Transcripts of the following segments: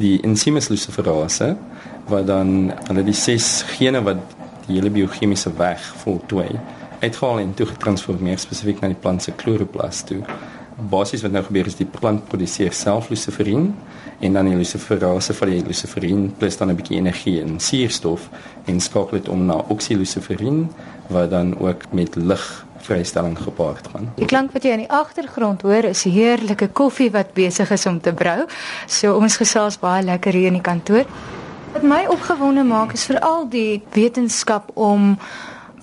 die ensieme luciferase wat dan hulle die ses gene wat die hele biochemiese weg voltooi uitgehaal en toe getransformeer spesifiek na die plant se chloroplast toe. Basies wat nou gebeur is die plant produseer self luciferin en dan die luciferase van die luciferin plus dan 'n bietjie energie en suurstof en skakel dit om na oxyluciferin wat dan ook met lig vrystelling gepaard gaan. Die klank wat jy in die agtergrond hoor is heerlike koffie wat besig is om te brou. So ons gesels baie lekker hier in die kantoor. Wat my opgewonde maak is veral die wetenskap om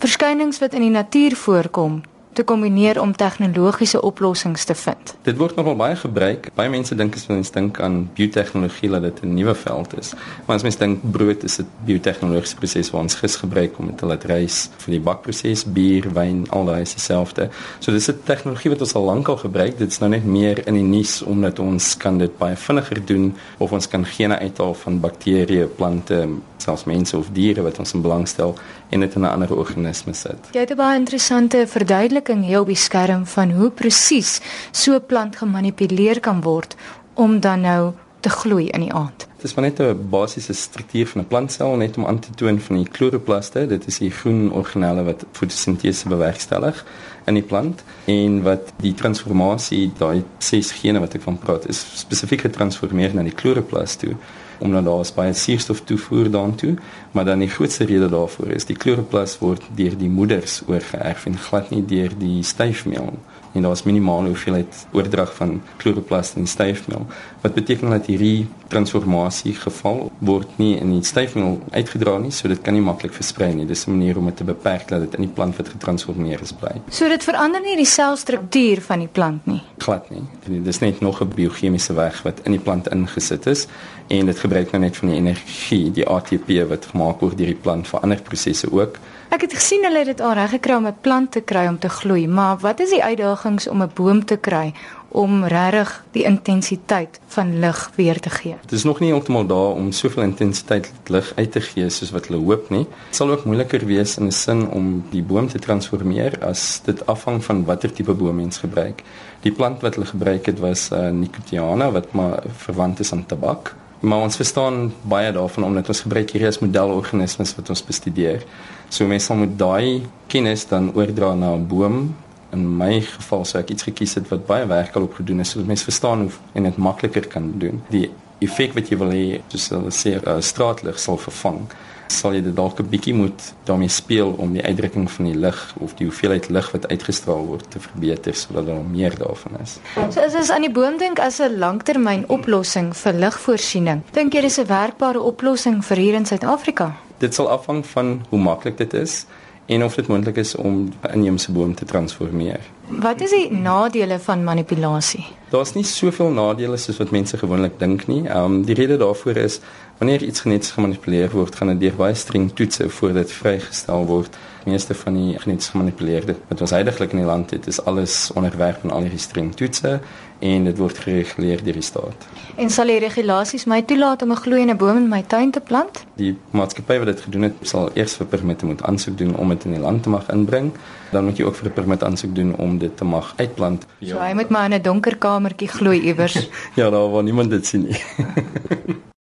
verskynings wat in die natuur voorkom te kombineer om tegnologiese oplossings te vind. Dit word nogal baie gebruik. Baie mense dink as mens dink aan biotehnologie dat dit 'n nuwe veld is. Maar as mens dink brood is 'n biotehnologiese proses wat ons gis gebruik om dit te laat reis vir die bakproses, bier, wyn, al daai is dieselfde. So dis 'n tegnologie wat ons al lank al gebruik. Dit is nou net meer in die nuus omdat ons kan dit baie vinniger doen of ons kan gene uithaal van bakterieë, plante, selfs mense of diere wat ons in belang stel en dit in 'n ander organisme sit. Jy het 'n baie interessante verduideliking hier op die skerm van hoe presies so 'n plant gemanipuleer kan word om dan nou te gloei in die aand. Dit is maar net 'n basiese struktuur van 'n plantsel net om aan te toon van die chloroplaste. Dit is die groen organelle wat fotosintese bewerkstellig in die plant en wat die transformasie daai ses gene wat ek van praat is spesifiek getransformeer na die chloroplast toe omdat daar is baie suurstof toevoer daartoe, maar dan die grootste rede daarvoor is die chloroplast word deur die moeders oorgeerf en glad nie deur die styfmeel en daar is minimale hoeveelheid oordrag van chloroplast in styfmeel. Wat beteken dat hierdie transformasie geval word nie in die styfmeel uitgedra nie so dit kan nie maklik versprei nie. Dis 'n manier om dit te beperk dat dit in die plant wat getransformeer is bly. So dit verander nie die selstruktuur van die plant nie? Glad nie. Dit is net nog 'n biochemiese weg wat in die plant ingesit is en dit gebruik nou net van die energie die ATP wat gemaak word deur die plant vir ander prosesse ook Ek het gesien hulle het dit al reg gekry om 'n plant te kry om te gloei, maar wat is die uitdagings om 'n boom te kry om regtig die intensiteit van lig weer te gee? Dit is nog nie heeltemal daar om soveel intensiteit lig uit te gee soos wat hulle hoop nie. Dit sal ook moeiliker wees in 'n sin om die boom te transformeer as dit afhang van watter tipe boom mens gebruik. Die plant wat hulle gebruik het was uh, Nicotiana wat maar verwant is aan tabak. Maar ons verstaan baie daarvan omdat ons gebruik hierdie as modelorganismes wat ons bestudeer. So mense sal moet daai kennis dan oordra na 'n boom. In my geval sou ek iets gekies het wat baie werk al op gedoen het sodat mense verstaan hoe en dit makliker kan doen. Die effek wat jy wil hê, soos hulle sê, uh, straatlig sal vervang sal jy dalk 'n bietjie moet daarmee speel om die uitdrukking van die lig of die hoeveelheid lig wat uitgestraal word te verbeter sodat daar meer daarvan is. So as ons aan die boom dink as 'n langtermyn oplossing vir ligvoorsiening, dink jy dis 'n werkbare oplossing vir hier in Suid-Afrika? Dit sal afhang van hoe maklik dit is en of dit moontlik is om 'n inheemse boom te transformeer. Wat is die nadele van manipulasie? Daar's nie soveel nadele soos wat mense gewoonlik dink nie. Ehm um, die rede daarvoor is wanneer iets geneties gemanipuleer word, gaan dit deur baie streng toetse voordat vrygestel word meeste van die geneties gemanipuleerde wat ons heidaglik in die land het, is alles onderwerp aan al die streng toetse en dit word gereguleer deur die staat. En sal die regulasies my toelaat om 'n gloeiende boom in my tuin te plant? Die maatskappy wat dit gedoen het, sal eers vir permitte moet aansoek doen om dit in die land te mag inbring. Dan moet jy ook vir 'n permit aansoek doen om dit te mag uitplant. So hy moet maar in 'n donker kamertjie gloei iewers. ja, daar waar niemand dit sien nie.